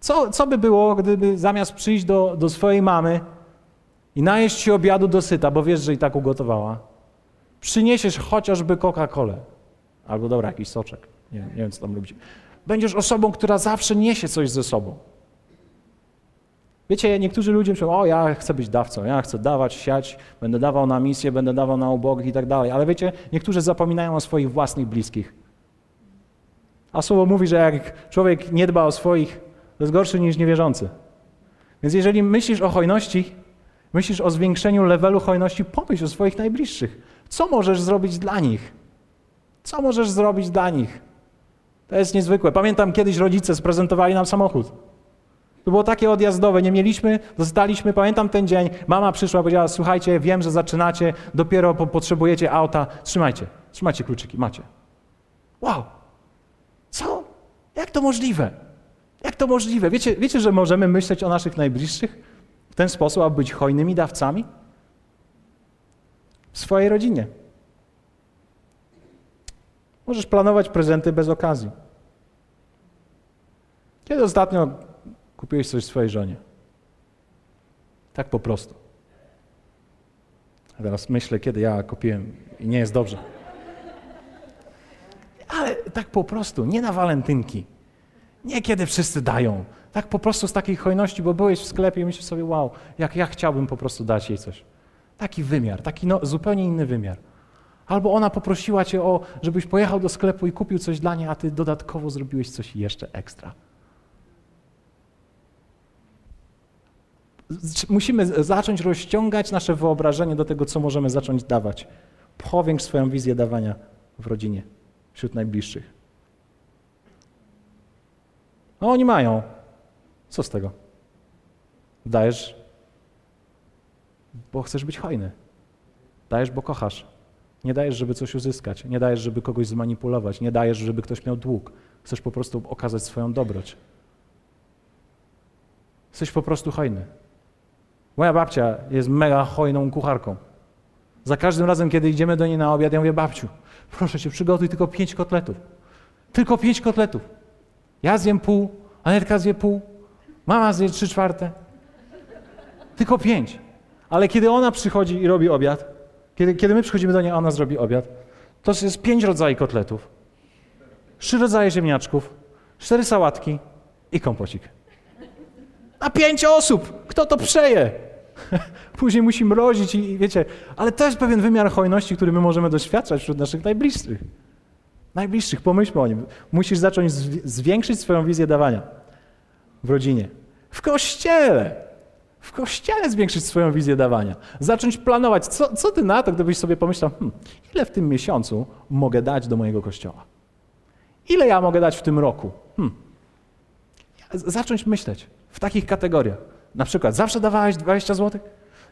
Co, co by było, gdyby zamiast przyjść do, do swojej mamy i najeść się obiadu dosyta, bo wiesz, że i tak ugotowała, przyniesiesz chociażby Coca-Colę albo dobra, jakiś soczek, nie, nie wiem, co tam lubicie. Będziesz osobą, która zawsze niesie coś ze sobą. Wiecie, niektórzy ludzie myślą, o ja chcę być dawcą, ja chcę dawać, siać, będę dawał na misję, będę dawał na ubogich i tak dalej. Ale wiecie, niektórzy zapominają o swoich własnych bliskich. A słowo mówi, że jak człowiek nie dba o swoich, to jest gorszy niż niewierzący. Więc jeżeli myślisz o hojności, myślisz o zwiększeniu levelu hojności, pomyśl o swoich najbliższych. Co możesz zrobić dla nich? Co możesz zrobić dla nich? To jest niezwykłe. Pamiętam kiedyś rodzice sprezentowali nam samochód. To było takie odjazdowe, nie mieliśmy, dostaliśmy, pamiętam ten dzień, mama przyszła powiedziała, słuchajcie, wiem, że zaczynacie, dopiero potrzebujecie auta, trzymajcie, trzymajcie kluczyki, macie. Wow, co? Jak to możliwe? Jak to możliwe? Wiecie, wiecie, że możemy myśleć o naszych najbliższych w ten sposób, aby być hojnymi dawcami? W swojej rodzinie. Możesz planować prezenty bez okazji. Kiedy ostatnio kupiłeś coś swojej żonie? Tak po prostu. A teraz myślę, kiedy ja kupiłem i nie jest dobrze. Ale tak po prostu, nie na walentynki. Nie kiedy wszyscy dają. Tak po prostu z takiej hojności, bo byłeś w sklepie i myślisz sobie, wow, jak ja chciałbym po prostu dać jej coś. Taki wymiar, taki no, zupełnie inny wymiar. Albo ona poprosiła cię o, żebyś pojechał do sklepu i kupił coś dla niej, a ty dodatkowo zrobiłeś coś jeszcze ekstra. Musimy zacząć rozciągać nasze wyobrażenie do tego, co możemy zacząć dawać. Powiększ swoją wizję dawania w rodzinie wśród najbliższych. No oni mają. Co z tego? Dajesz, bo chcesz być hojny. Dajesz, bo kochasz. Nie dajesz, żeby coś uzyskać. Nie dajesz, żeby kogoś zmanipulować. Nie dajesz, żeby ktoś miał dług. Chcesz po prostu okazać swoją dobroć. Jesteś po prostu hojny. Moja babcia jest mega hojną kucharką. Za każdym razem, kiedy idziemy do niej na obiad, ja mówię, babciu, proszę cię, przygotuj tylko pięć kotletów. Tylko pięć kotletów. Ja zjem pół, Anetka zje pół, mama zje trzy czwarte. Tylko pięć. Ale kiedy ona przychodzi i robi obiad, kiedy, kiedy my przychodzimy do niej, a ona zrobi obiad, to jest pięć rodzajów kotletów, trzy rodzaje ziemniaczków, cztery sałatki i kompocik. Na pięć osób! Kto to przeje? Później musi mrozić i, wiecie, ale to jest pewien wymiar hojności, który my możemy doświadczać wśród naszych najbliższych. Najbliższych, pomyślmy o nim. Musisz zacząć zwiększyć swoją wizję dawania w rodzinie. W kościele. W kościele zwiększyć swoją wizję dawania. Zacząć planować. Co, co ty na to, gdybyś sobie pomyślał, hmm, ile w tym miesiącu mogę dać do mojego kościoła? Ile ja mogę dać w tym roku? Hmm. Zacząć myśleć w takich kategoriach. Na przykład, zawsze dawałeś 20 zł?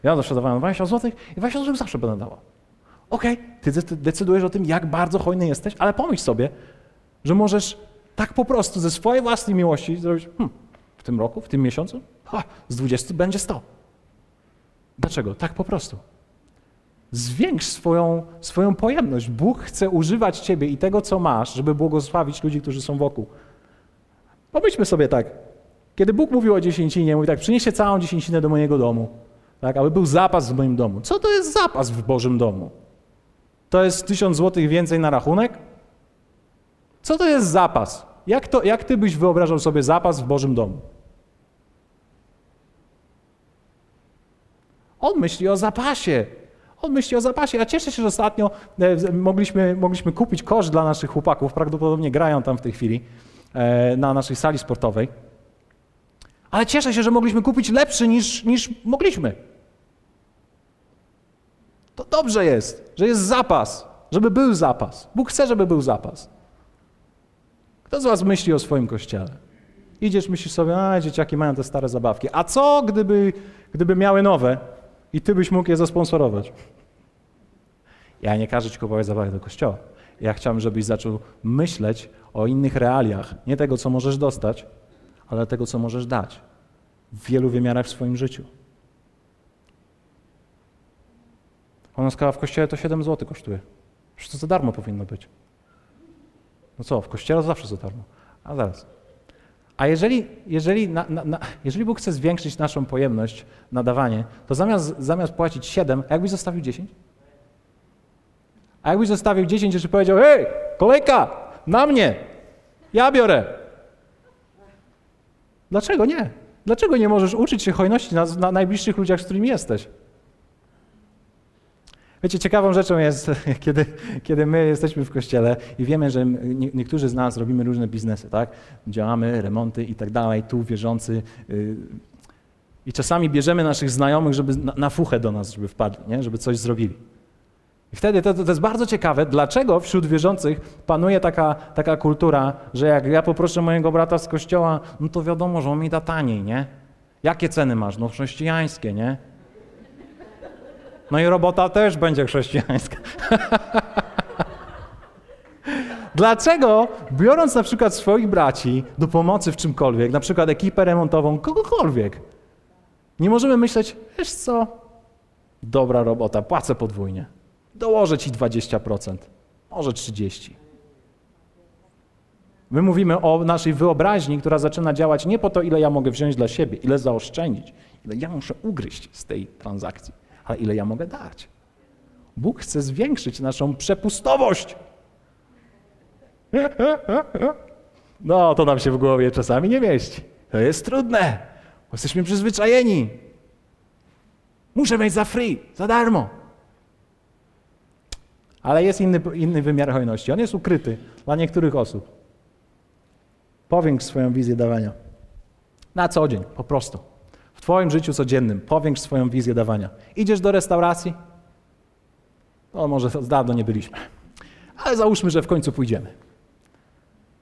Ja zawsze dawałem 20 zł i 20 zł zawsze będę dawał. Okej, okay, ty decydujesz o tym, jak bardzo hojny jesteś, ale pomyśl sobie, że możesz tak po prostu ze swojej własnej miłości zrobić, hmm, w tym roku, w tym miesiącu, ha, z 20 będzie 100. Dlaczego? Tak po prostu. Zwiększ swoją, swoją pojemność. Bóg chce używać ciebie i tego, co masz, żeby błogosławić ludzi, którzy są wokół. Pomyślmy sobie tak. Kiedy Bóg mówił o dziesięcinie, mówi tak, przynieście całą dziesięcinę do mojego domu, tak, aby był zapas w moim domu. Co to jest zapas w Bożym domu? To jest tysiąc złotych więcej na rachunek? Co to jest zapas? Jak, to, jak ty byś wyobrażał sobie zapas w Bożym domu? On myśli o zapasie. On myśli o zapasie. Ja cieszę się, że ostatnio e, mogliśmy, mogliśmy kupić kosz dla naszych chłopaków. Prawdopodobnie grają tam w tej chwili e, na naszej sali sportowej. Ale cieszę się, że mogliśmy kupić lepszy niż, niż mogliśmy. To dobrze jest, że jest zapas, żeby był zapas. Bóg chce, żeby był zapas. Kto z Was myśli o swoim kościele? Idziesz, myślisz sobie, a dzieciaki mają te stare zabawki. A co, gdyby, gdyby miały nowe i Ty byś mógł je zasponsorować? Ja nie każę Ci kupować zabawek do kościoła. Ja chciałem, żebyś zaczął myśleć o innych realiach. Nie tego, co możesz dostać, ale tego, co możesz dać. W wielu wymiarach w swoim życiu. Ona skała w kościele to 7 zł kosztuje. Przecież to za darmo powinno być. No co, w kościele zawsze za darmo. A zaraz. A jeżeli, jeżeli, na, na, na, jeżeli Bóg chce zwiększyć naszą pojemność na dawanie, to zamiast, zamiast płacić 7, jakbyś zostawił 10? A jakbyś zostawił 10, jeszcze powiedział, hej, kolejka, na mnie, ja biorę. Dlaczego nie? Dlaczego nie możesz uczyć się hojności na, na najbliższych ludziach, z którymi jesteś? Wiecie, ciekawą rzeczą jest, kiedy, kiedy my jesteśmy w kościele i wiemy, że nie, niektórzy z nas robimy różne biznesy, tak? Działamy, remonty i tak dalej, tu wierzący. Yy, I czasami bierzemy naszych znajomych, żeby na, na fuchę do nas, żeby wpadli, nie? żeby coś zrobili. I wtedy to, to, jest bardzo ciekawe, dlaczego wśród wierzących panuje taka, taka kultura, że jak ja poproszę mojego brata z kościoła, no to wiadomo, że on mi da taniej, nie? Jakie ceny masz? No chrześcijańskie, nie? No i robota też będzie chrześcijańska. Dlaczego, biorąc na przykład swoich braci do pomocy w czymkolwiek, na przykład ekipę remontową, kogokolwiek, nie możemy myśleć, wiesz co, dobra robota, płacę podwójnie, dołożę ci 20%, może 30%. My mówimy o naszej wyobraźni, która zaczyna działać nie po to, ile ja mogę wziąć dla siebie, ile zaoszczędzić, ile ja muszę ugryźć z tej transakcji ale ile ja mogę dać? Bóg chce zwiększyć naszą przepustowość. No, to nam się w głowie czasami nie mieści. To jest trudne, bo jesteśmy przyzwyczajeni. Muszę mieć za free, za darmo. Ale jest inny, inny wymiar hojności. On jest ukryty dla niektórych osób. Powiększ swoją wizję dawania. Na co dzień, po prostu. W Twoim życiu codziennym powiększ swoją wizję dawania. Idziesz do restauracji? No może z dawno nie byliśmy, ale załóżmy, że w końcu pójdziemy.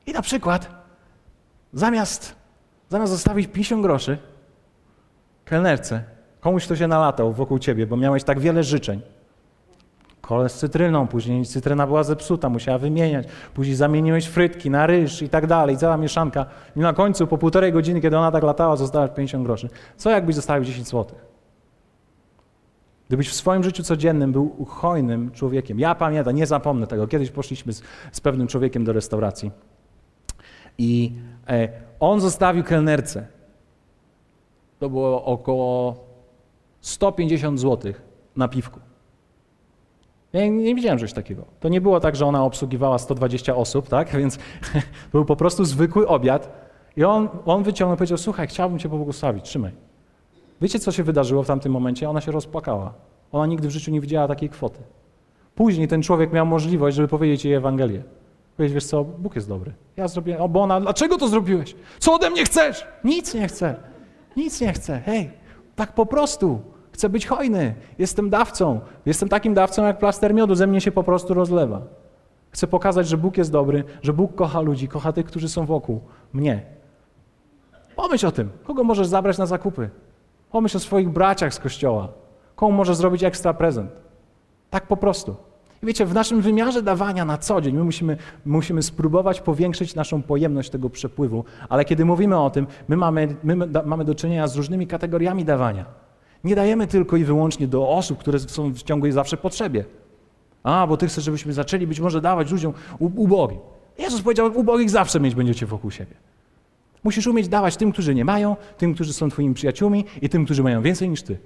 I na przykład zamiast, zamiast zostawić 50 groszy kelnerce, komuś, kto się nalatał wokół ciebie, bo miałeś tak wiele życzeń, kole z cytryną, później cytryna była zepsuta, musiała wymieniać, później zamieniłeś frytki na ryż i tak dalej, cała mieszanka. I na końcu, po półtorej godziny, kiedy ona tak latała, zostałaś 50 groszy. Co jakbyś zostawił 10 złotych? Gdybyś w swoim życiu codziennym był hojnym człowiekiem. Ja pamiętam, nie zapomnę tego. Kiedyś poszliśmy z, z pewnym człowiekiem do restauracji i e, on zostawił kelnerce. To było około 150 złotych na piwku. Ja nie, widziałem czegoś takiego. To nie było tak, że ona obsługiwała 120 osób, tak? Więc był po prostu zwykły obiad. I on, on wyciągnął i powiedział, słuchaj, chciałbym cię pobłogosławić, trzymaj. Wiecie, co się wydarzyło w tamtym momencie? Ona się rozpłakała. Ona nigdy w życiu nie widziała takiej kwoty. Później ten człowiek miał możliwość, żeby powiedzieć jej Ewangelię. Powiedzieć, wiesz co, Bóg jest dobry. Ja zrobiłem, o bo ona, dlaczego to zrobiłeś? Co ode mnie chcesz? Nic nie chcę. Nic nie chcę. Hej, tak po prostu. Chcę być hojny. Jestem dawcą. Jestem takim dawcą jak plaster miodu. Ze mnie się po prostu rozlewa. Chcę pokazać, że Bóg jest dobry, że Bóg kocha ludzi, kocha tych, którzy są wokół mnie. Pomyśl o tym. Kogo możesz zabrać na zakupy? Pomyśl o swoich braciach z kościoła. Komu możesz zrobić ekstra prezent? Tak po prostu. I wiecie, w naszym wymiarze dawania na co dzień my musimy, musimy spróbować powiększyć naszą pojemność tego przepływu, ale kiedy mówimy o tym, my mamy, my mamy do czynienia z różnymi kategoriami dawania. Nie dajemy tylko i wyłącznie do osób, które są w ciągłej zawsze potrzebie. A, bo ty chcesz, żebyśmy zaczęli być może dawać ludziom ubogim. Jezus powiedział, ubogich zawsze mieć będziecie wokół siebie. Musisz umieć dawać tym, którzy nie mają, tym, którzy są twoimi przyjaciółmi i tym, którzy mają więcej niż ty.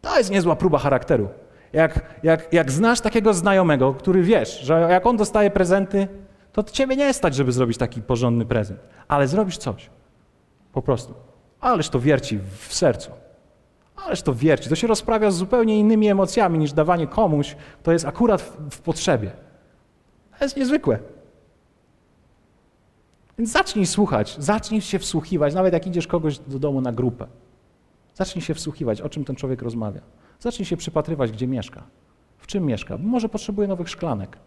To jest niezła próba charakteru. Jak, jak, jak znasz takiego znajomego, który wiesz, że jak on dostaje prezenty, to ciebie nie stać, żeby zrobić taki porządny prezent. Ale zrobisz coś. Po prostu. Ależ to wierci w sercu. Ależ to wierci. To się rozprawia z zupełnie innymi emocjami niż dawanie komuś, kto jest akurat w, w potrzebie. To jest niezwykłe. Więc zacznij słuchać, zacznij się wsłuchiwać, nawet jak idziesz kogoś do domu na grupę. Zacznij się wsłuchiwać, o czym ten człowiek rozmawia. Zacznij się przypatrywać, gdzie mieszka, w czym mieszka. Może potrzebuje nowych szklanek.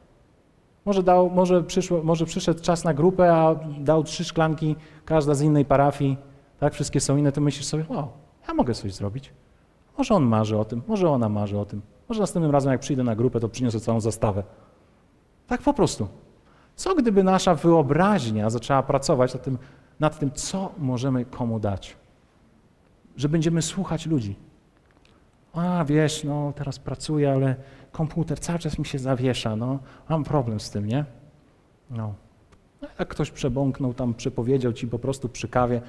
Może, dał, może, przyszło, może przyszedł czas na grupę, a dał trzy szklanki, każda z innej parafii, tak, wszystkie są inne, to myślisz sobie, wow, ja mogę coś zrobić. Może on marzy o tym, może ona marzy o tym. Może następnym razem, jak przyjdę na grupę, to przyniosę całą zastawę. Tak po prostu. Co gdyby nasza wyobraźnia zaczęła pracować nad tym, nad tym co możemy komu dać? Że będziemy słuchać ludzi. A wiesz, no teraz pracuję, ale komputer cały czas mi się zawiesza, no mam problem z tym, nie? No. no jak ktoś przebąknął, tam przepowiedział ci po prostu przy kawie,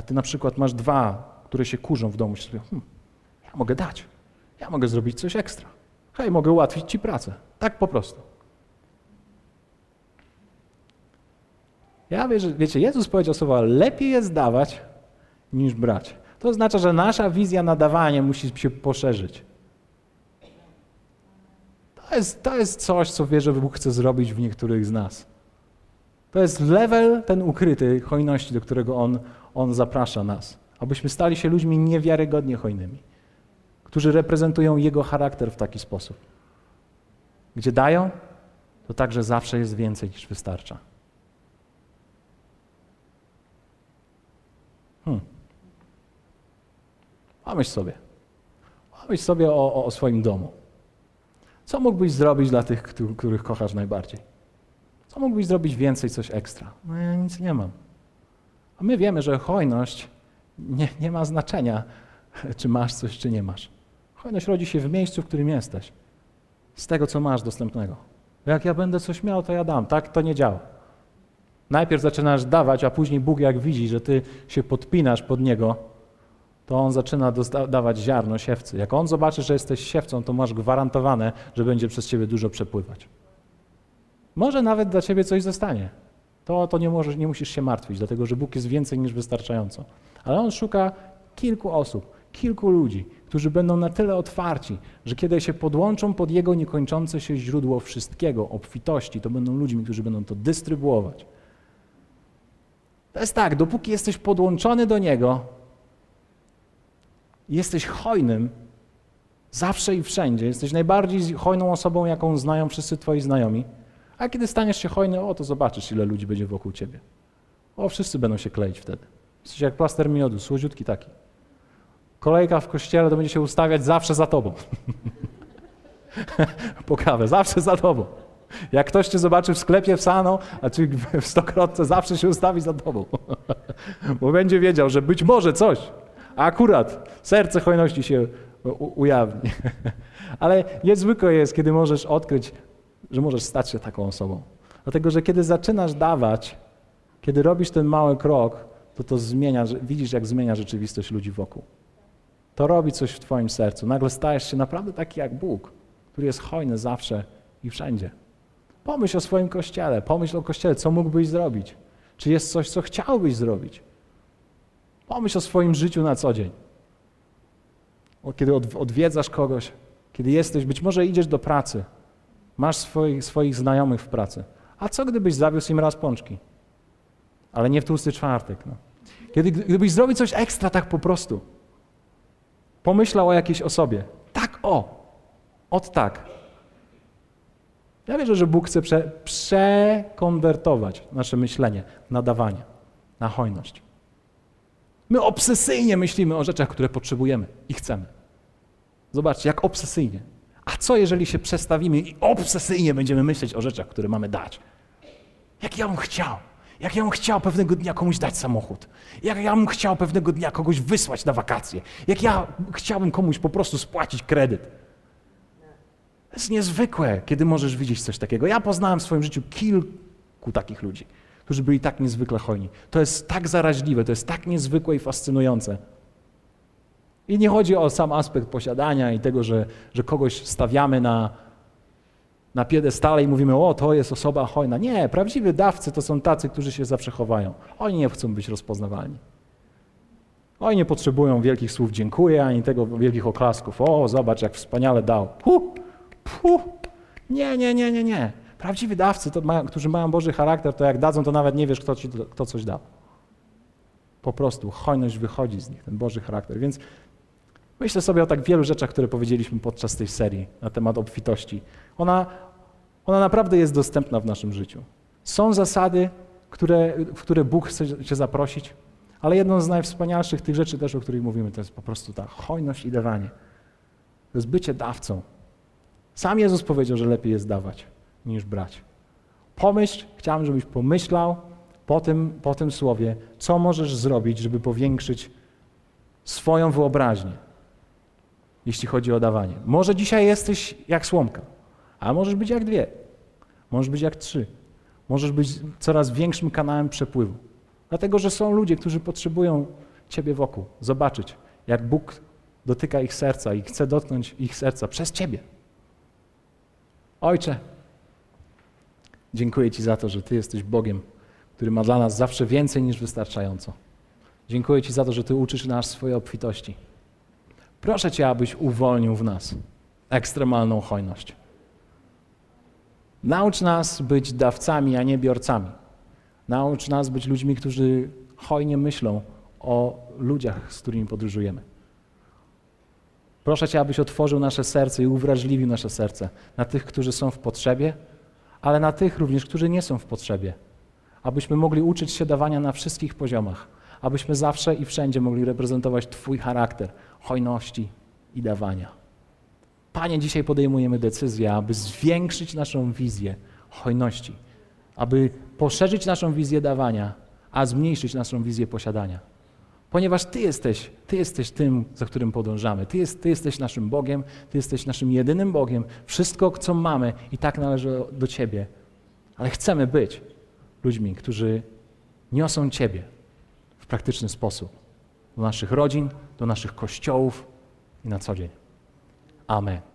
a ty na przykład masz dwa, które się kurzą w domu, sobie, hmm, ja mogę dać, ja mogę zrobić coś ekstra. Hej, mogę ułatwić ci pracę. Tak po prostu. Ja wierzę, wiecie, Jezus powiedział słowa, lepiej jest dawać niż brać. To oznacza, że nasza wizja nadawania musi się poszerzyć. To jest, to jest coś, co wierzę, że Bóg chce zrobić w niektórych z nas. To jest level ten ukryty hojności, do którego On, on zaprasza nas. Abyśmy stali się ludźmi niewiarygodnie hojnymi, którzy reprezentują Jego charakter w taki sposób. Gdzie dają, to także zawsze jest więcej niż wystarcza. Hmm. Pomyśl sobie. Pomyśl sobie o, o swoim domu. Co mógłbyś zrobić dla tych, których kochasz najbardziej? Co mógłbyś zrobić więcej, coś ekstra? No ja nic nie mam. A my wiemy, że hojność nie, nie ma znaczenia, czy masz coś, czy nie masz. Hojność rodzi się w miejscu, w którym jesteś. Z tego, co masz dostępnego. Jak ja będę coś miał, to ja dam. Tak to nie działa. Najpierw zaczynasz dawać, a później Bóg jak widzi, że ty się podpinasz pod Niego, to On zaczyna dawać ziarno siewcy. Jak On zobaczy, że jesteś siewcą, to masz gwarantowane, że będzie przez ciebie dużo przepływać. Może nawet dla ciebie coś zostanie. To, to nie, możesz, nie musisz się martwić, dlatego że Bóg jest więcej niż wystarczająco. Ale On szuka kilku osób, kilku ludzi, którzy będą na tyle otwarci, że kiedy się podłączą pod Jego niekończące się źródło wszystkiego, obfitości, to będą ludźmi, którzy będą to dystrybuować. To jest tak, dopóki jesteś podłączony do Niego, jesteś hojnym zawsze i wszędzie, jesteś najbardziej hojną osobą, jaką znają wszyscy Twoi znajomi, a kiedy staniesz się hojny, o to zobaczysz, ile ludzi będzie wokół Ciebie. O, wszyscy będą się kleić wtedy. Jesteś jak plaster miodu, słodziutki taki. Kolejka w kościele to będzie się ustawiać zawsze za Tobą. po kawę, zawsze za Tobą. Jak ktoś cię zobaczy w sklepie w Sano, a czy w stokrotce, zawsze się ustawi za tobą. Bo będzie wiedział, że być może coś, a akurat serce hojności się ujawni. Ale niezwykłe jest, kiedy możesz odkryć, że możesz stać się taką osobą. Dlatego, że kiedy zaczynasz dawać, kiedy robisz ten mały krok, to to zmienia, widzisz, jak zmienia rzeczywistość ludzi wokół. To robi coś w twoim sercu. Nagle stajesz się naprawdę taki jak Bóg, który jest hojny zawsze i wszędzie. Pomyśl o swoim kościele, pomyśl o kościele, co mógłbyś zrobić. Czy jest coś, co chciałbyś zrobić? Pomyśl o swoim życiu na co dzień. Kiedy odwiedzasz kogoś, kiedy jesteś, być może idziesz do pracy, masz swoich, swoich znajomych w pracy. A co gdybyś zawiózł im raz pączki? Ale nie w tłusty czwartek. No. Kiedy, gdybyś zrobił coś ekstra tak po prostu, pomyślał o jakiejś osobie. Tak o, od tak. Ja wierzę, że Bóg chce prze, przekonwertować nasze myślenie na dawanie, na hojność. My obsesyjnie myślimy o rzeczach, które potrzebujemy i chcemy. Zobaczcie, jak obsesyjnie. A co jeżeli się przestawimy i obsesyjnie będziemy myśleć o rzeczach, które mamy dać? Jak ja bym chciał, jak ja bym chciał pewnego dnia komuś dać samochód, jak ja bym chciał pewnego dnia kogoś wysłać na wakacje, jak ja chciałbym komuś po prostu spłacić kredyt. To jest niezwykłe, kiedy możesz widzieć coś takiego. Ja poznałem w swoim życiu kilku takich ludzi, którzy byli tak niezwykle hojni. To jest tak zaraźliwe, to jest tak niezwykłe i fascynujące. I nie chodzi o sam aspekt posiadania i tego, że, że kogoś stawiamy na, na piedestale i mówimy, o, to jest osoba hojna. Nie, prawdziwi dawcy to są tacy, którzy się zawsze chowają. Oni nie chcą być rozpoznawalni. Oni nie potrzebują wielkich słów dziękuję, ani tego wielkich oklasków. O, zobacz, jak wspaniale dał. Hu, hu. Nie, nie, nie, nie, nie. Prawdziwi dawcy, to którzy mają Boży charakter, to jak dadzą, to nawet nie wiesz, kto, ci, kto coś dał. Po prostu hojność wychodzi z nich, ten Boży charakter. Więc myślę sobie o tak wielu rzeczach, które powiedzieliśmy podczas tej serii na temat obfitości. Ona, ona naprawdę jest dostępna w naszym życiu. Są zasady, które, w które Bóg chce Cię zaprosić, ale jedną z najwspanialszych tych rzeczy też, o których mówimy, to jest po prostu ta hojność i dawanie. To jest bycie dawcą. Sam Jezus powiedział, że lepiej jest dawać niż brać. Pomyśl, chciałem, żebyś pomyślał po tym, po tym słowie, co możesz zrobić, żeby powiększyć swoją wyobraźnię, jeśli chodzi o dawanie. Może dzisiaj jesteś jak słomka, a możesz być jak dwie, możesz być jak trzy, możesz być coraz większym kanałem przepływu. Dlatego, że są ludzie, którzy potrzebują Ciebie wokół, zobaczyć, jak Bóg dotyka ich serca i chce dotknąć ich serca przez Ciebie. Ojcze, dziękuję Ci za to, że Ty jesteś Bogiem, który ma dla nas zawsze więcej niż wystarczająco. Dziękuję Ci za to, że Ty uczysz nas swojej obfitości. Proszę Cię, abyś uwolnił w nas ekstremalną hojność. Naucz nas być dawcami, a nie biorcami. Naucz nas być ludźmi, którzy hojnie myślą o ludziach, z którymi podróżujemy. Proszę Cię, abyś otworzył nasze serce i uwrażliwił nasze serce na tych, którzy są w potrzebie, ale na tych również, którzy nie są w potrzebie. Abyśmy mogli uczyć się dawania na wszystkich poziomach, abyśmy zawsze i wszędzie mogli reprezentować Twój charakter hojności i dawania. Panie, dzisiaj podejmujemy decyzję, aby zwiększyć naszą wizję hojności, aby poszerzyć naszą wizję dawania, a zmniejszyć naszą wizję posiadania. Ponieważ Ty jesteś, Ty jesteś tym, za którym podążamy. Ty, jest, ty jesteś naszym Bogiem, Ty jesteś naszym jedynym Bogiem. Wszystko, co mamy i tak należy do Ciebie. Ale chcemy być ludźmi, którzy niosą Ciebie praktyczny sposób do naszych rodzin, do naszych kościołów i na co dzień. Amen.